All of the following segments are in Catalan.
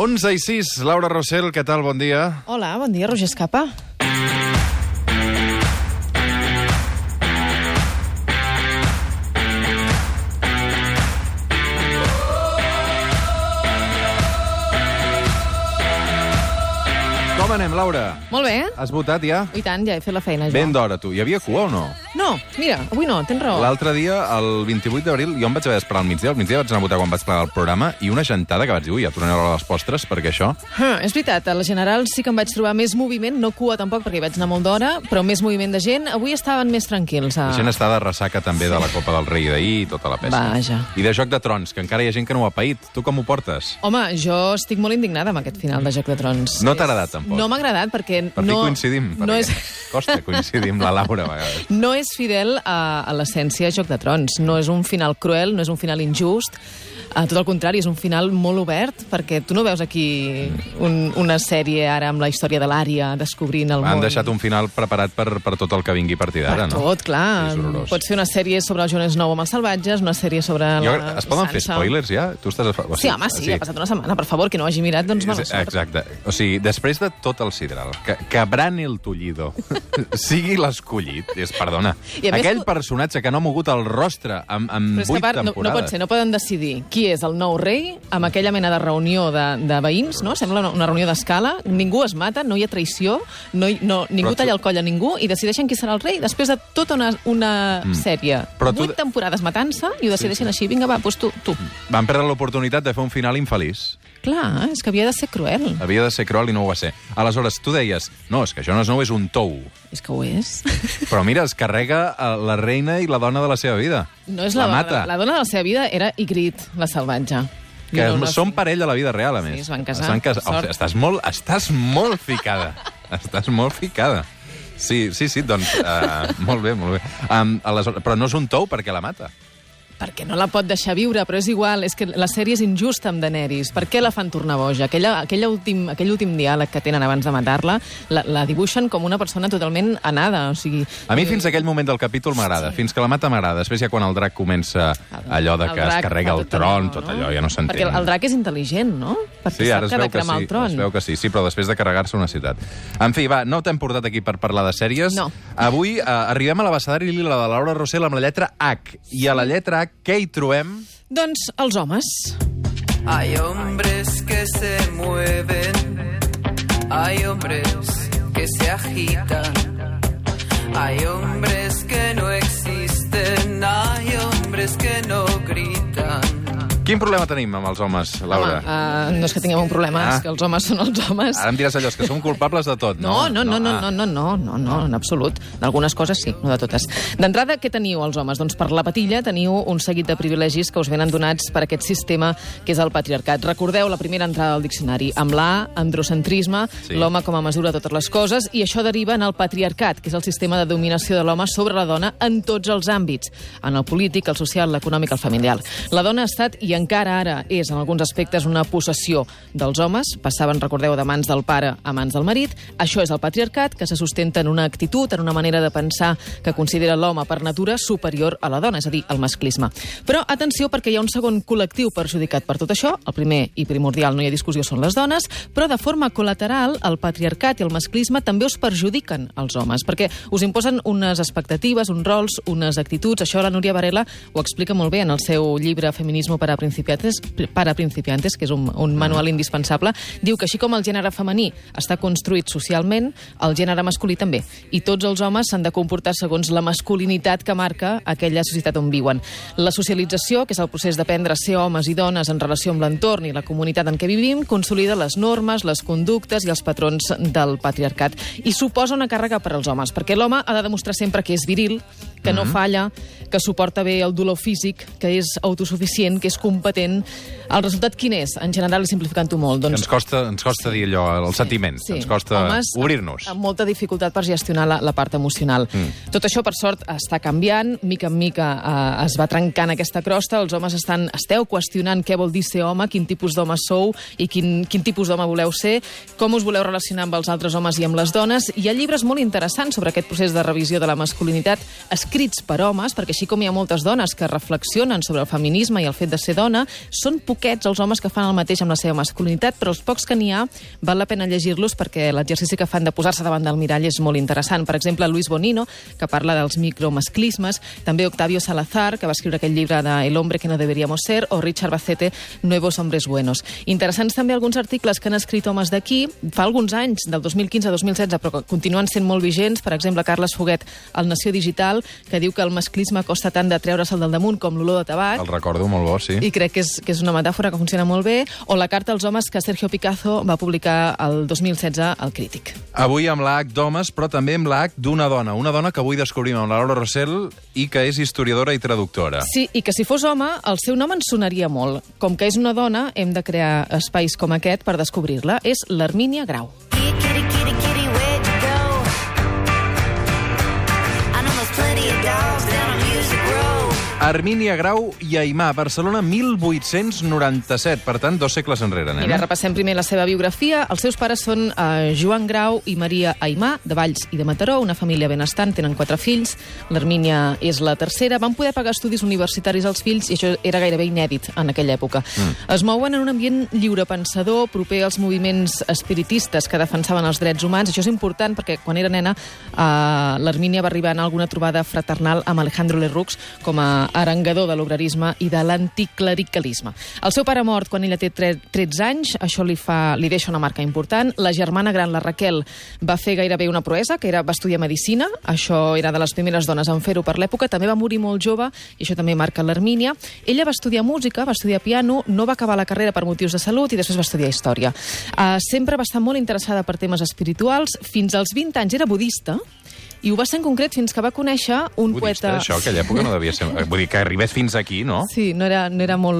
11 i 6, Laura Rossell, què tal? Bon dia. Hola, bon dia, Roger Escapa. Com anem, Laura? Molt bé. Has votat ja? I tant, ja he fet la feina, jo. Ben d'hora, tu. Hi havia cua o no? No, mira, avui no, tens raó. L'altre dia, el 28 d'abril, jo em vaig haver d'esperar al migdia. Al migdia vaig anar a votar quan vaig plegar el programa i una gentada que vaig dir, ui, ja tornaré a les postres, perquè això... Ah, és veritat, a la General sí que em vaig trobar més moviment, no cua tampoc, perquè hi vaig anar molt d'hora, però més moviment de gent. Avui estaven més tranquils. A... La gent està de ressaca també de la Copa del Rei d'ahir i tota la pesca. Vaja. I de Joc de Trons, que encara hi ha gent que no ho ha paït. Tu com ho portes? Home, jo estic molt indignada amb aquest final de Joc de Trons. No t'ha agradat, tampoc? No m'ha agradat perquè Per no... coincidim, no perquè és... costa coincidir amb la Laura a vegades. no és fidel a, a l'essència de Joc de Trons. No és un final cruel, no és un final injust. A tot el contrari, és un final molt obert, perquè tu no veus aquí un, una sèrie ara amb la història de l'àrea, descobrint el Han món. deixat un final preparat per, per tot el que vingui a partir d'ara, no? tot, clar. És. Pots fer una sèrie sobre el Jones Nou amb els salvatges, una sèrie sobre Jo, la es poden fer Sansa. spoilers, ja? Tu estàs... A... O Sí, home, sí, ha passat una setmana, per favor, que no hagi mirat, doncs És- sort. Exacte. O sigui, després de tot el sidral, que, que Brani el Tullido sigui l'escollit, és, perdona, I a més aquell tu- personatge que no ha mogut el rostre amb, amb Però és que, vuit a part, no, temporades... no pot ser, no poden decidir qui és el nou rei amb aquella mena de reunió de, de veïns, no? Sembla una, una reunió d'escala, ningú es mata, no hi ha traïció, no, hi- no, ningú Però tu- talla el coll a ningú i decideixen qui serà el rei després de tota una, una mm. sèrie. Però tu- Vuit temporades matant-se i ho decideixen així. Vinga, va, doncs tu, tu. Van perdre l'oportunitat de fer un final infeliç. Clar, és que havia de ser cruel. Havia de ser cruel i no ho va ser. Aleshores, tu deies, no, és que això no és nou, és un tou. És que ho és. Però mira, es carrega eh, la reina i la dona de la seva vida. No és la, la dona, mata. la dona de la seva vida era Ygritte, la salvatge. Que no, no, són parella a la vida real, a més. Sí, es van casar, Es van casar. per O sort. sigui, estàs, molt, estàs molt ficada. estàs molt ficada. Sí, sí, sí, doncs, uh, molt bé, molt bé. Um, aleshores, però no és un tou perquè la mata. Perquè no la pot deixar viure, però és igual, és que la sèrie és injusta amb Daenerys. Per què la fan tornar boja? Aquella, aquella últim, aquell últim diàleg que tenen abans de matar-la, la, la dibuixen com una persona totalment anada, o sigui... A mi fins a aquell moment del capítol m'agrada, fins que la mata m'agrada. Després ja quan el drac comença allò de que es carrega el tron, tot allò, ja no s'entén. Perquè el drac és intel·ligent, no? Perquè Sí, ara sap que ha de que cremar sí, el tron. es veu que sí. Sí, però després de carregar-se una ciutat. En fi, va, no t'hem portat aquí per parlar de sèries. No. Avui eh, arribem a l'abecedari lila de Laura Rossell amb la lletra H. I a la lletra H, què hi trobem? Doncs els homes. Hay hombres que se mueven, hay hombres que se agitan, hay hombres que no existen, hay hombres que no gritan. Quin problema tenim amb els homes, Laura? Home, uh, no és que tinguem un problema, Ah. és que els homes són els homes. Ara em diràs allò, que som culpables de tot, no? No, no, no, no, ah. no, no, no, no, no, en absolut. D'algunes coses sí, no de totes. D'entrada, què teniu els homes? Doncs per la patilla teniu un seguit de privilegis que us venen donats per aquest sistema que és el patriarcat. Recordeu la primera entrada del diccionari. Amb l'A, androcentrisme, Sí. l'home com a mesura de totes les coses, i això deriva en el patriarcat, que és el sistema de dominació de l'home sobre la dona en tots els àmbits, en el polític, el social, l'econòmic, el familiar. La dona ha estat, i encara ara és, en alguns aspectes, una possessió dels homes. Passaven, recordeu, de mans del pare a mans del marit. Això és el patriarcat, que se sustenta en una actitud, en una manera de pensar que considera l'home per natura superior a la dona, és a dir, el masclisme. Però atenció, perquè hi ha un segon col·lectiu perjudicat per tot això. El primer i primordial, no hi ha discussió, són les dones, però de forma col·lateral, el patriarcat i el masclisme també us perjudiquen als homes, perquè us imposen unes expectatives, uns rols, unes actituds. Això la Núria Varela ho explica molt bé en el seu llibre Feminismo para principiantes, para principiantes que és un, un manual indispensable. Diu que així com el gènere femení està construït socialment, el gènere masculí també. I tots els homes s'han de comportar segons la masculinitat que marca aquella societat on viuen. La socialització, que és el procés d'aprendre a ser homes i dones en relació amb l'entorn i la comunitat en què vivim, consolida les normes, les conductes i els patrons del patriarcat. I suposa una càrrega per als homes, perquè l'home ha de demostrar sempre que és viril, que no falla, que suporta bé el dolor físic, que és autosuficient, que és competent. El resultat quin és? En general, i simplificant-ho molt, doncs... ens costa, ens costa dir allò, el sentiment. Ens costa obrir-nos. Amb molta dificultat per gestionar la, la part emocional. Mm. Tot això, per sort, està canviant. Mica en mica eh, es va trencant aquesta crosta. Els homes estan, esteu qüestionant què vol dir ser home, quin tipus d'home sou i quin, quin tipus d'home voleu ser, com us voleu relacionar amb els altres homes i amb les dones. Hi ha llibres molt interessants sobre aquest procés de revisió de la masculinitat escrits per homes, perquè així com hi ha moltes dones que reflexionen sobre el feminisme i el fet de ser dona. Són poquets els homes que fan el mateix amb la seva masculinitat, però els pocs que n'hi ha val la pena llegir-los perquè l'exercici que fan de posar-se davant del mirall és molt interessant. Per exemple, Luis Bonino, que parla dels micromasclismes, també Octavio Salazar, que va escriure aquell llibre de El hombre que no deberíamos ser, o Richard Bacete, Nuevos hombres buenos. Interessants també alguns articles que han escrit homes d'aquí, fa alguns anys, del 2015 a 2016, però que continuen sent molt vigents. Per exemple, Carles Foguet, al Nació Digital, que diu que el masclisme costa tant de treure-se'l del damunt com l'olor de tabac. El recordo molt bo, sí. I crec que és, que és una metàfora que funciona molt bé. O la carta als homes que Sergio Picazo va publicar el 2016 al Crític. Avui amb l'H d'homes, però també amb l'H d'una dona. Una dona que avui descobrim amb la Laura Rossell i que és historiadora i traductora. Sí, i que si fos home, el seu nom ens sonaria molt. Com que és una dona, hem de crear espais com aquest per descobrir-la. És l'Hermínia Grau. Kitty, kitty, kitty, kitty, Row. Hermínia Grau i Aimà, Barcelona 1897, per tant, dos segles enrere, Mira, nena. repassem primer la seva biografia. Els seus pares són eh, Joan Grau i Maria Aimà, de Valls i de Mataró, una família benestant, tenen quatre fills. L'Hermínia és la tercera. Van poder pagar estudis universitaris als fills i això era gairebé inèdit en aquella època. Mm. Es mouen en un ambient lliurepensador, proper als moviments espiritistes que defensaven els drets humans. Això és important perquè quan era nena eh, l'Hermínia va arribar a alguna trobada fraternal amb Alejandro Lerroux com a arengador de l'obrerisme i de l'anticlericalisme. El seu pare mort quan ella té tre- 13 anys, això li, fa, li deixa una marca important. La germana gran, la Raquel, va fer gairebé una proesa, que era, va estudiar Medicina. Això era de les primeres dones en fer-ho per l'època. També va morir molt jove, i això també marca l'Hermínia. Ella va estudiar música, va estudiar piano, no va acabar la carrera per motius de salut i després va estudiar història. Uh, sempre va estar molt interessada per temes espirituals. Fins als 20 anys era budista, i ho va ser en concret fins que va conèixer un Budista, poeta... això, aquella època no devia ser... Vull dir, que arribés fins aquí, no? Sí, no era, no era, molt,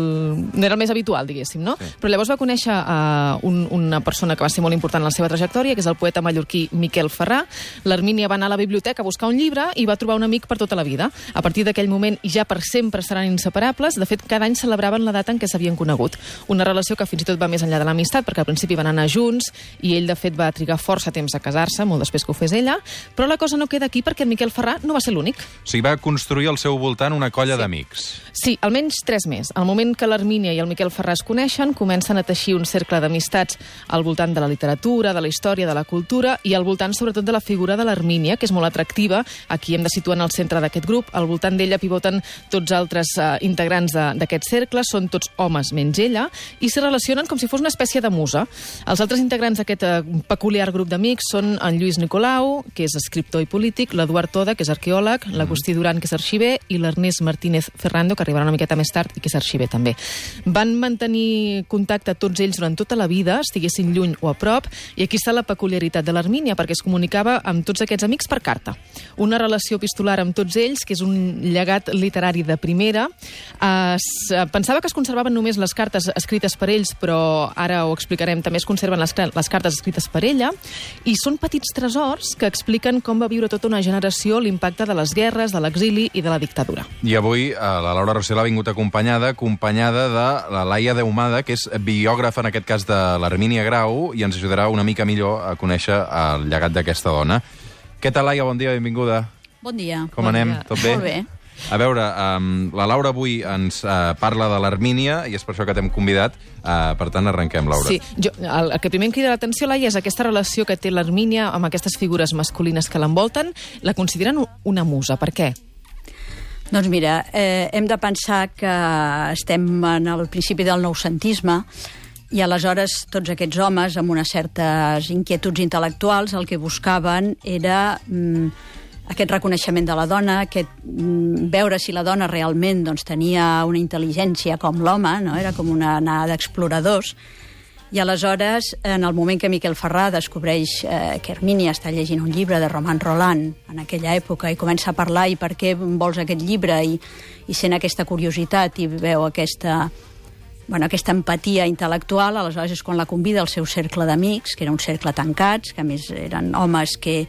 no era el més habitual, diguéssim, no? Sí. Però llavors va conèixer uh, un, una persona que va ser molt important en la seva trajectòria, que és el poeta mallorquí Miquel Ferrà. L'Hermínia va anar a la biblioteca a buscar un llibre i va trobar un amic per tota la vida. A partir d'aquell moment, ja per sempre seran inseparables. De fet, cada any celebraven la data en què s'havien conegut. Una relació que fins i tot va més enllà de l'amistat, perquè al principi van anar junts i ell, de fet, va trigar força temps a casar-se, molt després que ho fes ella. Però la cosa no queda aquí perquè en Miquel Ferrà no va ser l'únic. O sigui, va construir al seu voltant una colla sí. d'amics. Sí, almenys tres més. Al moment que l'Hermínia i el Miquel Ferrà es coneixen, comencen a teixir un cercle d'amistats al voltant de la literatura, de la història, de la cultura i al voltant sobretot de la figura de l'Hermínia, que és molt atractiva. Aquí hem de situar en el centre d'aquest grup. Al voltant d'ella pivoten tots altres uh, integrants d'aquest cercle, són tots homes menys ella, i s'hi relacionen com si fos una espècie de musa. Els altres integrants d'aquest uh, peculiar grup d'amics són en Lluís Nicolau, que és escriptor i polític, l'Eduard Toda, que és arqueòleg, l'Agustí Duran, que és arxiver, i l'Ernest Martínez Ferrando, que arribarà una miqueta més tard i que és arxiver també. Van mantenir contacte tots ells durant tota la vida, estiguessin lluny o a prop, i aquí està la peculiaritat de l'Hermínia, perquè es comunicava amb tots aquests amics per carta. Una relació epistolar amb tots ells, que és un llegat literari de primera. Es, eh, pensava que es conservaven només les cartes escrites per ells, però ara ho explicarem, també es conserven les, les cartes escrites per ella, i són petits tresors que expliquen com va viure tota una generació l'impacte de les guerres, de l'exili i de la dictadura. I avui eh, la Laura Rossell ha vingut acompanyada, acompanyada de la Laia Deumada, que és biògrafa, en aquest cas, de l'Hermínia Grau, i ens ajudarà una mica millor a conèixer el llegat d'aquesta dona. Què tal, Laia? Bon dia, benvinguda. Bon dia. Com Bon anem? dia. Tot bé? Molt bé. A veure, um, la Laura avui ens uh, parla de l'Hermínia i és per això que t'hem convidat. Uh, per tant, arrenquem, Laura. Sí, jo, el, el que primer em crida l'atenció, Laia, és aquesta relació que té l'Hermínia amb aquestes figures masculines que l'envolten. La consideren una musa. Per què? Doncs mira, eh, hem de pensar que estem en el principi del noucentisme i aleshores tots aquests homes amb unes certes inquietuds intel·lectuals el que buscaven era mm, aquest reconeixement de la dona, aquest, mm, veure si la dona realment doncs, tenia una intel·ligència com l'home, no? era com una anada d'exploradors, i aleshores, en el moment que Miquel Ferrà descobreix eh, que Hermínia està llegint un llibre de Roman Roland en aquella època i comença a parlar i per què vols aquest llibre i, i sent aquesta curiositat i veu aquesta, bueno, aquesta empatia intel·lectual, aleshores és quan la convida al seu cercle d'amics, que era un cercle tancats, que a més eren homes que,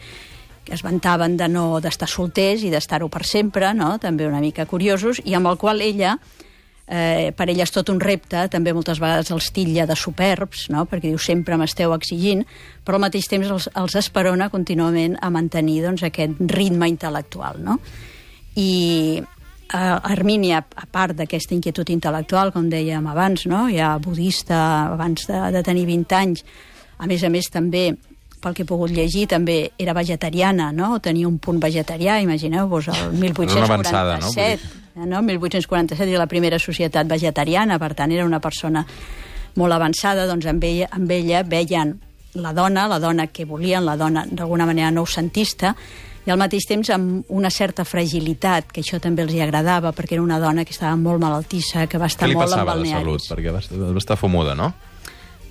que es vantaven de no d'estar solters i d'estar-ho per sempre, no? també una mica curiosos, i amb el qual ella eh, per ella és tot un repte, també moltes vegades els titlla de superbs, no? perquè diu sempre m'esteu exigint, però al mateix temps els, els esperona contínuament a mantenir doncs, aquest ritme intel·lectual. No? I a Armínia, a part d'aquesta inquietud intel·lectual, com dèiem abans, no? ja budista abans de, de tenir 20 anys, a més a més també pel que he pogut llegir, també era vegetariana, no? Tenia un punt vegetarià, imagineu-vos, el 1847. una avançada, no? No? 1847 era la primera societat vegetariana, per tant era una persona molt avançada, doncs amb ella, amb ella veien la dona, la dona que volien, la dona d'alguna manera noucentista, i al mateix temps amb una certa fragilitat, que això també els hi agradava, perquè era una dona que estava molt malaltissa, que va estar Què li molt en passava de balnearis. salut? Perquè va estar, va estar fumuda, no?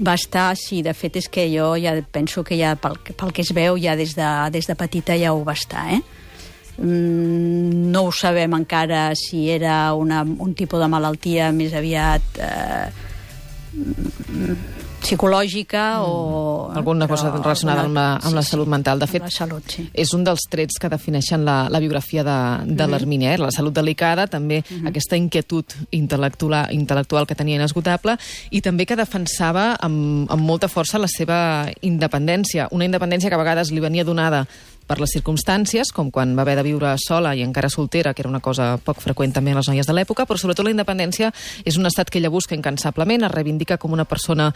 Va estar, sí, de fet és que jo ja penso que ja pel, pel que es veu ja des de, des de petita ja ho va estar, eh? Mm, no ho sabem encara si era una, un tipus de malaltia més aviat eh, mm, psicològica o... Alguna cosa però relacionada amb la, amb la salut mental. De fet, la salut, sí. és un dels trets que defineixen la, la biografia de, de Mhm. l'Hermínia. Eh? La salut delicada, també aquesta inquietud intel·lectual, intel·lectual que tenia inesgotable i també que defensava amb, amb molta força la seva independència. Una independència que a vegades li venia donada per les circumstàncies, com quan va haver de viure sola i encara soltera, que era una cosa poc freqüent també a les noies de l'època, però sobretot la independència és un estat que ella busca incansablement, es reivindica com una persona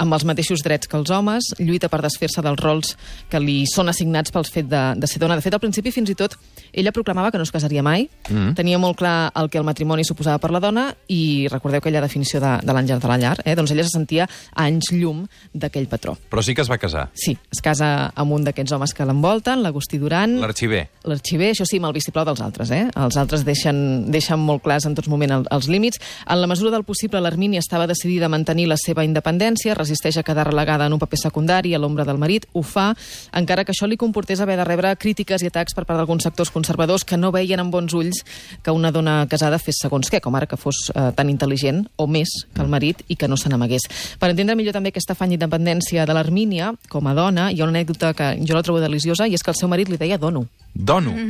amb els mateixos drets que els homes, lluita per desfer-se dels rols que li són assignats pel fet de, de ser dona. De fet, al principi, fins i tot, ella proclamava que no es casaria mai, mm. tenia molt clar el que el matrimoni suposava per la dona i recordeu aquella definició de, de l'àngel de la llar, eh? doncs ella se sentia a anys llum d'aquell patró. Però sí que es va casar. Sí, es casa amb un d'aquests homes que l'envolten, l'Agustí Duran, L'arxiver. l'arxiver, això sí, amb el vistiplau dels altres. Eh? Els altres deixen, deixen molt clars en tots moments el, els límits. En la mesura del possible, l'Hermínia estava decidida a mantenir la seva independència, resisteix a quedar relegada en un paper secundari a l'ombra del marit, ho fa, encara que això li comportés haver de rebre crítiques i atacs per part d'alguns sectors conservadors que no veien amb bons ulls que una dona casada fes segons què, com ara que fos eh, tan intel·ligent o més que el marit i que no se n'amagués. Per entendre millor també aquesta afany d'independència de l'Hermínia, com a dona, hi ha una anècdota que jo la trobo deliciosa i és que el seu marit li deia dono. Dono.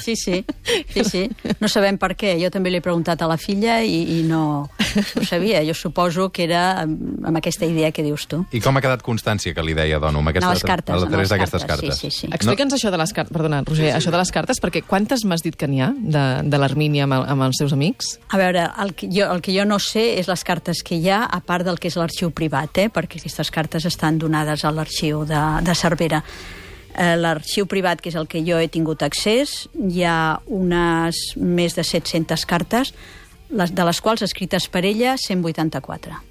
Sí, sí, sí, sí. No sabem per què. Jo també l'he preguntat a la filla i, i no, no ho sabia. Jo suposo que era amb, amb aquesta idea que dius tu. I com ha quedat constància que li deia dono? Amb En les cartes, A través d'aquestes cartes, cartes. sí, sí, sí. Explica'ns això de les cartes, perdona, Roger, això de les cartes, perquè quantes m'has dit que n'hi ha de, de l'Hermínia amb, el- amb els seus amics? A veure, el que, jo, el que jo no sé és les cartes que hi ha, a part del que és l'arxiu privat, eh? perquè aquestes cartes estan donades a l'arxiu de, de Cervera. Eh, l'arxiu privat, que és el que jo he tingut accés, hi ha unes més de 700 cartes, les, de les quals escrites per ella 184.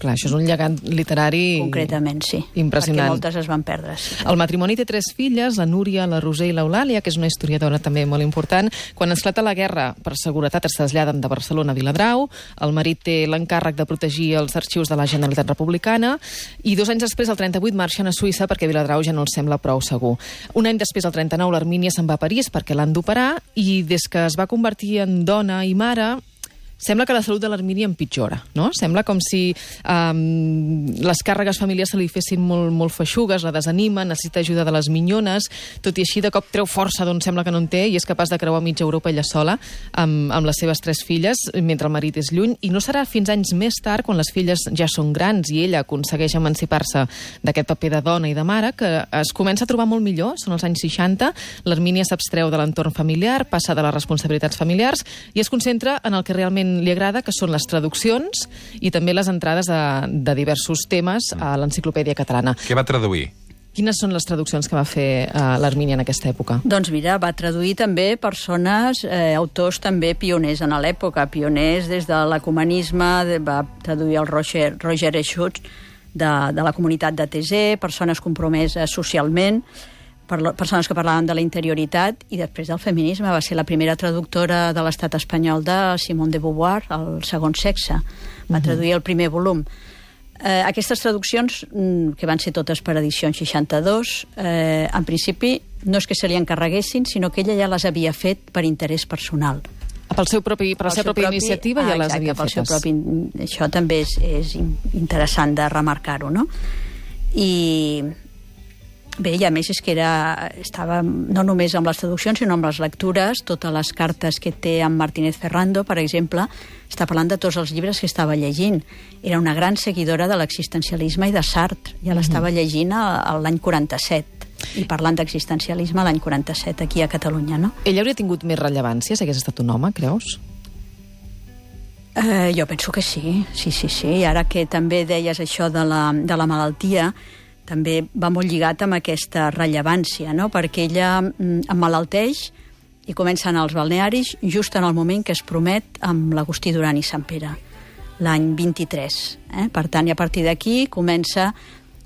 Clar, això és un llegat literari... Concretament, sí. Impressionant. Perquè moltes es van perdre. Sí. El matrimoni té tres filles, la Núria, la Roser i l'Eulàlia, que és una historiadora també molt important. Quan esclata la guerra, per seguretat es traslladen de Barcelona a Viladrau. El marit té l'encàrrec de protegir els arxius de la Generalitat Republicana i dos anys després, el 38, marxen a Suïssa perquè Viladrau ja no els sembla prou segur. Un any després, el 39, l'Hermínia se'n va a París perquè l'han d'operar i des que es va convertir en dona i mare Sembla que la salut de l'Hermínia empitjora, no? Sembla com si um, les càrregues familiars se li fessin molt, molt feixugues, la desanima, necessita ajuda de les minyones, tot i així de cop treu força d'on sembla que no en té i és capaç de creuar mitja Europa ella sola amb, amb les seves tres filles, mentre el marit és lluny, i no serà fins anys més tard, quan les filles ja són grans i ella aconsegueix emancipar-se d'aquest paper de dona i de mare, que es comença a trobar molt millor, són els anys 60, l'Hermínia s'abstreu de l'entorn familiar, passa de les responsabilitats familiars i es concentra en el que realment li agrada, que són les traduccions i també les entrades de, de diversos temes a l'enciclopèdia catalana. Què va traduir? Quines són les traduccions que va fer eh, l'Hermínia en aquesta època? Doncs mira, va traduir també persones, eh, autors també pioners en l'època, pioners des de l'ecumenisme, de- va traduir el Roger, Roger Eixut de, de la comunitat de TZ, persones compromeses socialment, per, persones que parlaven de la interioritat i després del feminisme. Va ser la primera traductora de l'estat espanyol de Simone de Beauvoir, el segon sexe. Va traduir el primer volum. Eh, aquestes traduccions, mm, que van ser totes per edició en 62, eh, en principi no és que se li encarreguessin, sinó que ella ja les havia fet per interès personal. Pel seu propi, per la seva pròpia propi- iniciativa ja ah, les exacte, havia pel seu fetes. Propi, això també és, és in- interessant de remarcar-ho, no? I bé, i a més és que era, estava no només amb les traduccions, sinó amb les lectures, totes les cartes que té amb Martínez Ferrando, per exemple, està parlant de tots els llibres que estava llegint. Era una gran seguidora de l'existencialisme i de Sartre, ja l'estava llegint l'any 47. i parlant d'existencialisme l'any 47 aquí a Catalunya, no? Ell hauria tingut més rellevància si hagués estat un home, creus? Eh, jo penso que sí, sí, sí, sí. I ara que també deies això de la, de la malaltia, també va molt lligat amb aquesta rellevància, no? perquè ella mm, emmalalteix i comença anar als balnearis just en el moment que es promet amb l'Agustí Duran i Sant Pere, l'any 23. Eh? Per tant, i a partir d'aquí comença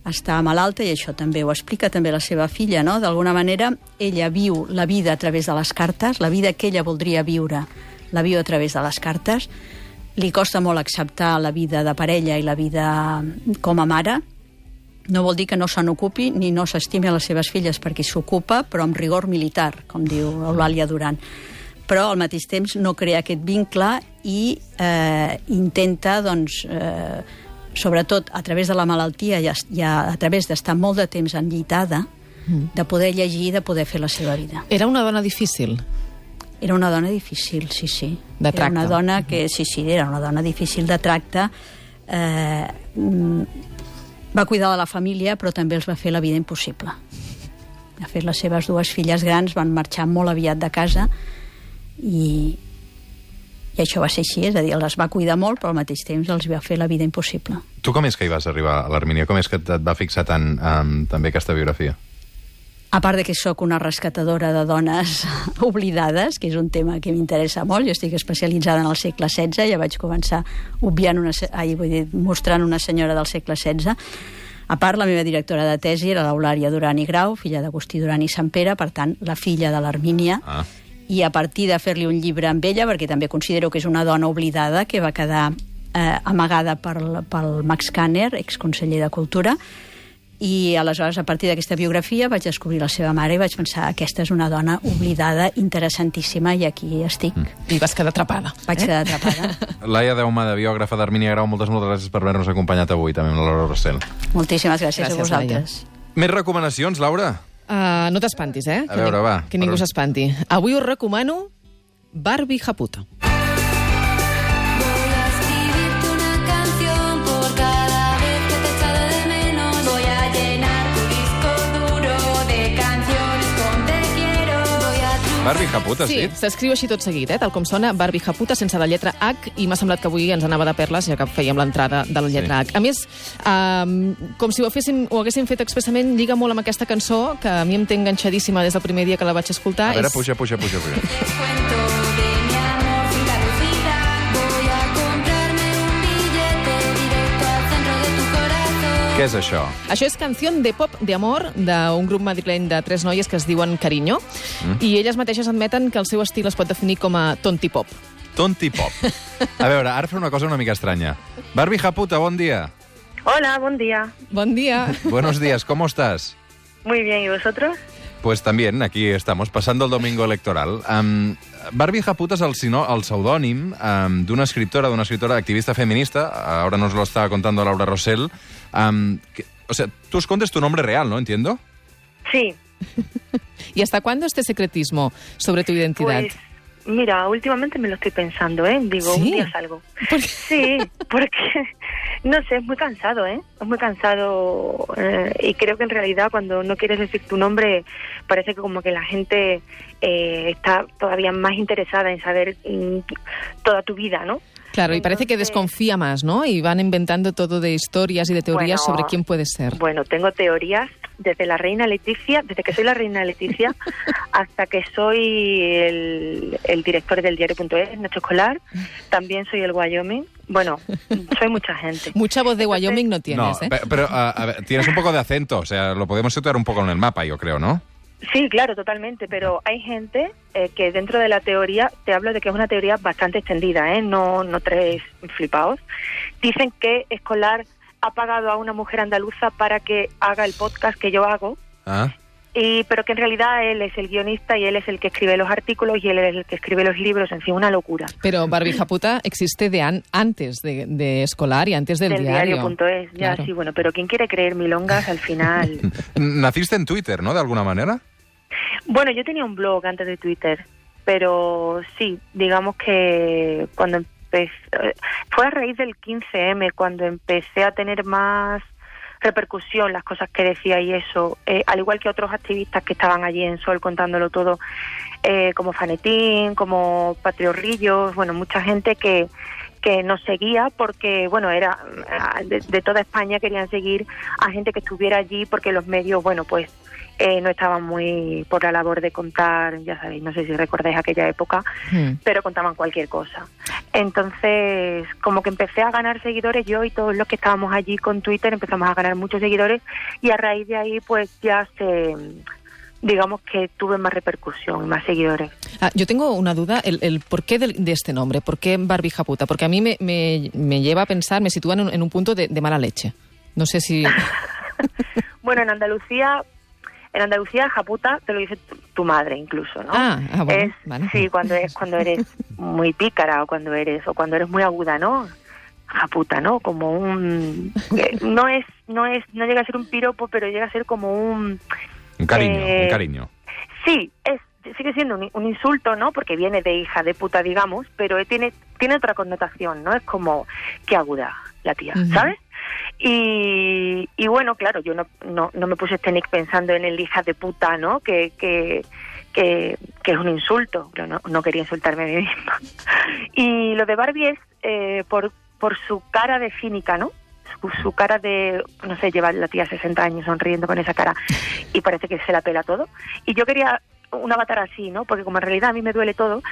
a estar malalta, i això també ho explica també la seva filla, no? D'alguna manera, ella viu la vida a través de les cartes, la vida que ella voldria viure, la viu a través de les cartes, li costa molt acceptar la vida de parella i la vida com a mare, no vol dir que no se n'ocupi ni no s'estimi a les seves filles perquè s'ocupa, però amb rigor militar, com diu Eulàlia Duran. Però al mateix temps no crea aquest vincle i eh, intenta, doncs, eh, sobretot a través de la malaltia i a, i a, a través d'estar molt de temps enllitada, de poder llegir i de poder fer la seva vida. Era una dona difícil. Era una dona difícil, sí, sí. De Era tracte. una dona que, sí, sí, era una dona difícil de tracte. Eh, mm, va cuidar de la família, però també els va fer la vida impossible. De fet, les seves dues filles grans van marxar molt aviat de casa i, i això va ser així, és a dir, les va cuidar molt, però al mateix temps els va fer la vida impossible. Tu com és que hi vas arribar, a l'Armínia? Com és que et va fixar tant um, també aquesta biografia? A part de que sóc una rescatadora de dones oblidades, que és un tema que m'interessa molt, jo estic especialitzada en el segle XVI, ja vaig començar obviant una, ai, vull dir, mostrant una senyora del segle XVI. A part, la meva directora de tesi era l'Eulària Duran i Grau, filla d'Agustí Duran i Sant Pere, per tant, la filla de l'Armínia, Ah. i a partir de fer-li un llibre amb ella, perquè també considero que és una dona oblidada, que va quedar eh, amagada per, pel Max Kanner, exconseller de Cultura, i aleshores, a partir d'aquesta biografia, vaig descobrir la seva mare i vaig pensar aquesta és una dona oblidada, interessantíssima, i aquí estic. Mm. I vas quedar atrapada. Vaig quedar atrapada. Laia Deumada, biògrafa d'Armínia Grau, moltes, moltes gràcies per haver-nos acompanyat avui, també amb la Laura Rossell. Moltíssimes gràcies, Gràcies, a vosaltres. Més recomanacions, Laura? Uh, no t'espantis, eh? A veure, ni- va, Que ningú per- s'espanti. Avui us recomano Barbie Japuta. Barbie Japuta, Sí, sí? s'escriu així tot seguit, eh? tal com sona Barbie Japuta sense la lletra H i m'ha semblat que avui ens anava de perles ja que fèiem l'entrada de la lletra H. A més, um, com si ho, féssim, ho haguéssim fet expressament, lliga molt amb aquesta cançó que a mi em té enganxadíssima des del primer dia que la vaig escoltar. A veure, És- puja, puja, puja, puja. Què és això? Això és Canció de Pop de Amor d'un grup madrileny de tres noies que es diuen Cariño Mm. i elles mateixes admeten que el seu estil es pot definir com a tonti pop. Tonti pop. A veure, ara faré una cosa una mica estranya. Barbie Japuta, bon dia. Hola, buen día. Bon dia. Buenos días, ¿cómo estás? Muy bien, ¿y vosotros? Pues también, aquí estamos, pasando el domingo electoral. Um, Barbie Japuta es el, sino- el pseudònim um, d'una escritora, d'una escritora activista feminista, ahora nos lo está contando Laura Rosell. Um, que- o sea, tú escondes tu nombre real, ¿no? Entiendo. Sí, ¿Y hasta cuándo este secretismo sobre tu identidad? pues mira, últimamente me lo estoy pensando, ¿eh? Digo, ¿Sí? un día salgo. ¿Por? Sí, porque, no sé, es muy cansado, ¿eh? Es muy cansado eh, y creo que en realidad cuando no quieres decir tu nombre parece que como que la gente eh, está todavía más interesada en saber mm, toda tu vida, ¿no? Claro, y parece que desconfía más, ¿no? Y van inventando todo de historias y de teorías Bueno, sobre quién puede ser. Bueno, tengo teorías desde la reina Leticia, desde que soy la reina Leticia, hasta que soy el, el director del diario.es, Nacho Escolar, también soy el Wyoming. Bueno, soy mucha gente. Mucha voz de Entonces- Wyoming no no, tienes, ¿eh? pe- pero a- a ver, tienes un poco de acento, o sea, lo podemos situar un poco en el mapa, yo creo, ¿no? Sí, claro, totalmente, pero hay gente eh, que dentro de la teoría, te hablo de que es una teoría bastante extendida, ¿eh? no, no tres flipados, dicen que Escolar ha pagado a una mujer andaluza para que haga el podcast que yo hago, Ah, y pero que en realidad él es el guionista y él es el que escribe los artículos y él es el que escribe los libros, en fin, una locura. Pero Barbie Japuta existe de an- antes de, de escolar y antes del, Del diario. diario.es, ya Claro. sí, bueno, pero ¿quién quiere creer milongas al final? Naciste en Twitter, ¿no? De alguna manera. bueno, yo tenía un blog antes de Twitter, pero sí, digamos que cuando empecé, fue a raíz del 15M, cuando empecé a tener más repercusión las cosas que decía y eso, eh, al igual que otros activistas que estaban allí en Sol contándolo todo, eh, como Fanetín, como Patriorrillos, bueno, mucha gente que que nos seguía porque, bueno, era ah, de toda España querían seguir a gente que estuviera allí porque los medios, bueno, pues eh, no estaban muy por la labor de contar, ya sabéis, no sé si recordáis aquella época, Hmm. pero contaban cualquier cosa. Entonces, como que empecé a ganar seguidores yo y todos los que estábamos allí con Twitter empezamos a ganar muchos seguidores y a raíz de ahí pues ya se digamos que tuve más repercusión, más seguidores. Ah, yo tengo una duda, el, el porqué del- de, este nombre, ¿por qué Barbija Puta? Porque a mí me, me- me lleva a pensar, me sitúa en un, en un punto de, de mala leche. No sé si... Bueno, en Andalucía, en Andalucía japuta te lo dice tu, tu madre incluso, ¿no? Ah, ah, bueno, Es- vale. Sí, cuando es cuando eres muy pícara o cuando eres o cuando eres muy aguda, ¿no? Japuta, ¿no? Como un no es no es no llega a ser un piropo, pero llega a ser como un Un cariño, Eh, un cariño. Sí, es, sigue siendo un, un insulto, ¿no? Porque viene de hija de puta, digamos, pero tiene, tiene otra connotación, ¿no? Es como, qué aguda la tía. ¿sabes? Y, y bueno, claro, yo no, no, me puse este nick pensando en el hija de puta, ¿no? Que, que, que, que es un insulto, pero no, no quería insultarme a mí misma. Y lo de Barbie es eh, por, por su cara de cínica, ¿no? Su, su cara de, no sé, lleva la tía 60 años sonriendo con esa cara y parece que se la pela todo. Y yo quería un avatar así, ¿no? Porque como en realidad a mí me duele todo,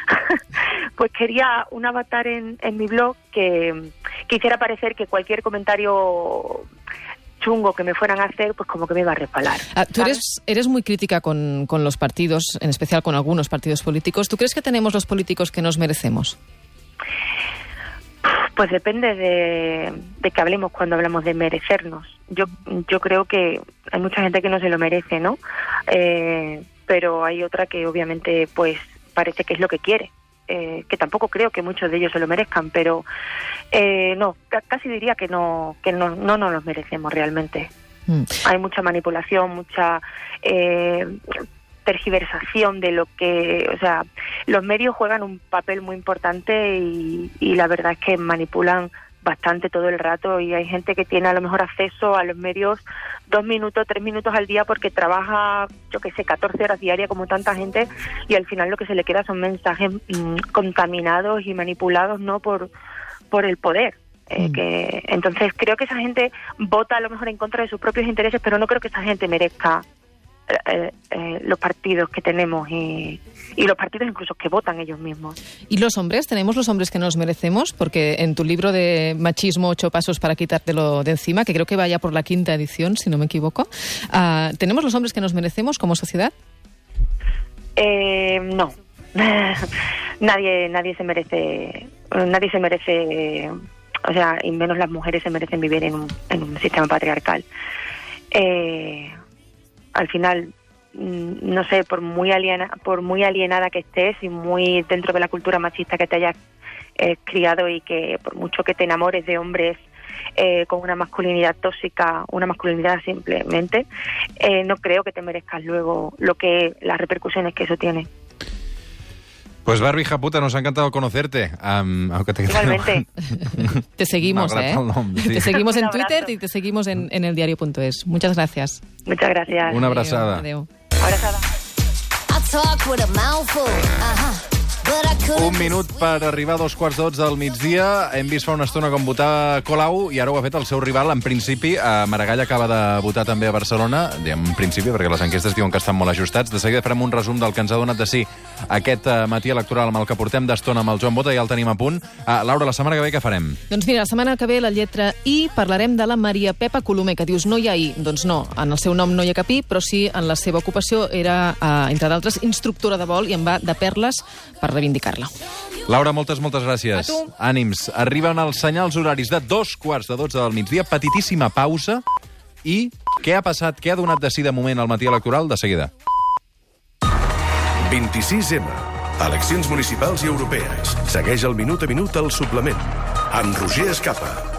pues quería un avatar en, en mi blog que, que hiciera parecer que cualquier comentario chungo que me fueran a hacer, pues como que me iba a resbalar. Ah, tú eres muy crítica con, con los partidos, en especial con algunos partidos políticos. ¿Tú crees que tenemos los políticos que nos merecemos? Pues depende de, de que hablemos cuando hablamos de merecernos. Yo, yo creo que hay mucha gente que no se lo merece, ¿no? Eh, pero hay otra que obviamente pues parece que es lo que quiere. Eh, que tampoco creo que muchos de ellos se lo merezcan, pero eh, no, ca- casi diría que no, que no, no nos los merecemos realmente. Mm. Hay mucha manipulación, mucha eh, tergiversación de lo que, o sea, los medios juegan un papel muy importante y, y la verdad es que manipulan bastante todo el rato y hay gente que tiene a lo mejor acceso a los medios dos minutos, tres minutos al día porque trabaja, yo que sé, 14 horas diarias como tanta gente y al final lo que se le queda son mensajes mm, contaminados y manipulados no por, por el poder. Eh, Mm. que entonces creo que esa gente vota a lo mejor en contra de sus propios intereses pero no creo que esa gente merezca eh, eh, los partidos que tenemos y, y los partidos incluso que votan ellos mismos ¿Y los hombres? ¿Tenemos los hombres que nos merecemos? Porque en tu libro de Machismo, ocho pasos para quitártelo de encima, que creo que vaya por la quinta edición, si no me equivoco, ah, ¿tenemos los hombres que nos merecemos como sociedad? Eh, no. nadie, nadie se merece, nadie se merece, o sea, y menos las mujeres se merecen vivir en un, en un sistema patriarcal. Eh, al final, mm, no sé, por muy aliena, por muy alienada que estés y muy dentro de la cultura machista que te hayas eh, criado y que por mucho que te enamores de hombres eh, con una masculinidad tóxica, una masculinidad simplemente, eh, no creo que te merezcas luego lo que las repercusiones que eso tiene. Pues Barbie Japuta, nos ha encantado conocerte. Aunque te Igualmente. Te seguimos, ¿eh? el sí. Te seguimos en. Twitter y te seguimos en, en eldiario.es. Muchas gracias. Muchas gracias. Una. Abrazada. I talk with a mouthful. But I couldn't Un minut per arribar a dos quarts dotze del migdia. Hem vist fa una estona com votar Colau i ara ho ha fet el seu rival. En principi, a Maragall acaba de votar també a Barcelona. En principi, perquè les enquestes diuen que estan molt ajustats. De seguida farem un resum del que ens ha donat de sí aquest eh, matí electoral amb el que portem d'estona amb el Joan Bota, ja el tenim a punt. Uh, Laura, la setmana que ve què farem? Doncs mira, la setmana que ve la lletra I parlarem de la Maria Pepa Colomer, que dius no hi ha I. Doncs no, en el seu nom no hi ha cap I, però sí en la seva ocupació era, eh, entre d'altres, instructora de vol i en va de perles per reivindicar-la. Laura, moltes, moltes gràcies. A tu. Ànims. Arriben els senyals horaris de dos quarts de dotze del migdia. Petitíssima pausa. I què ha passat, què ha donat de sí de moment al matí electoral? De seguida. 26M. Eleccions municipals i europees. Segueix el minut a minut al suplement. Amb Roger Escapa.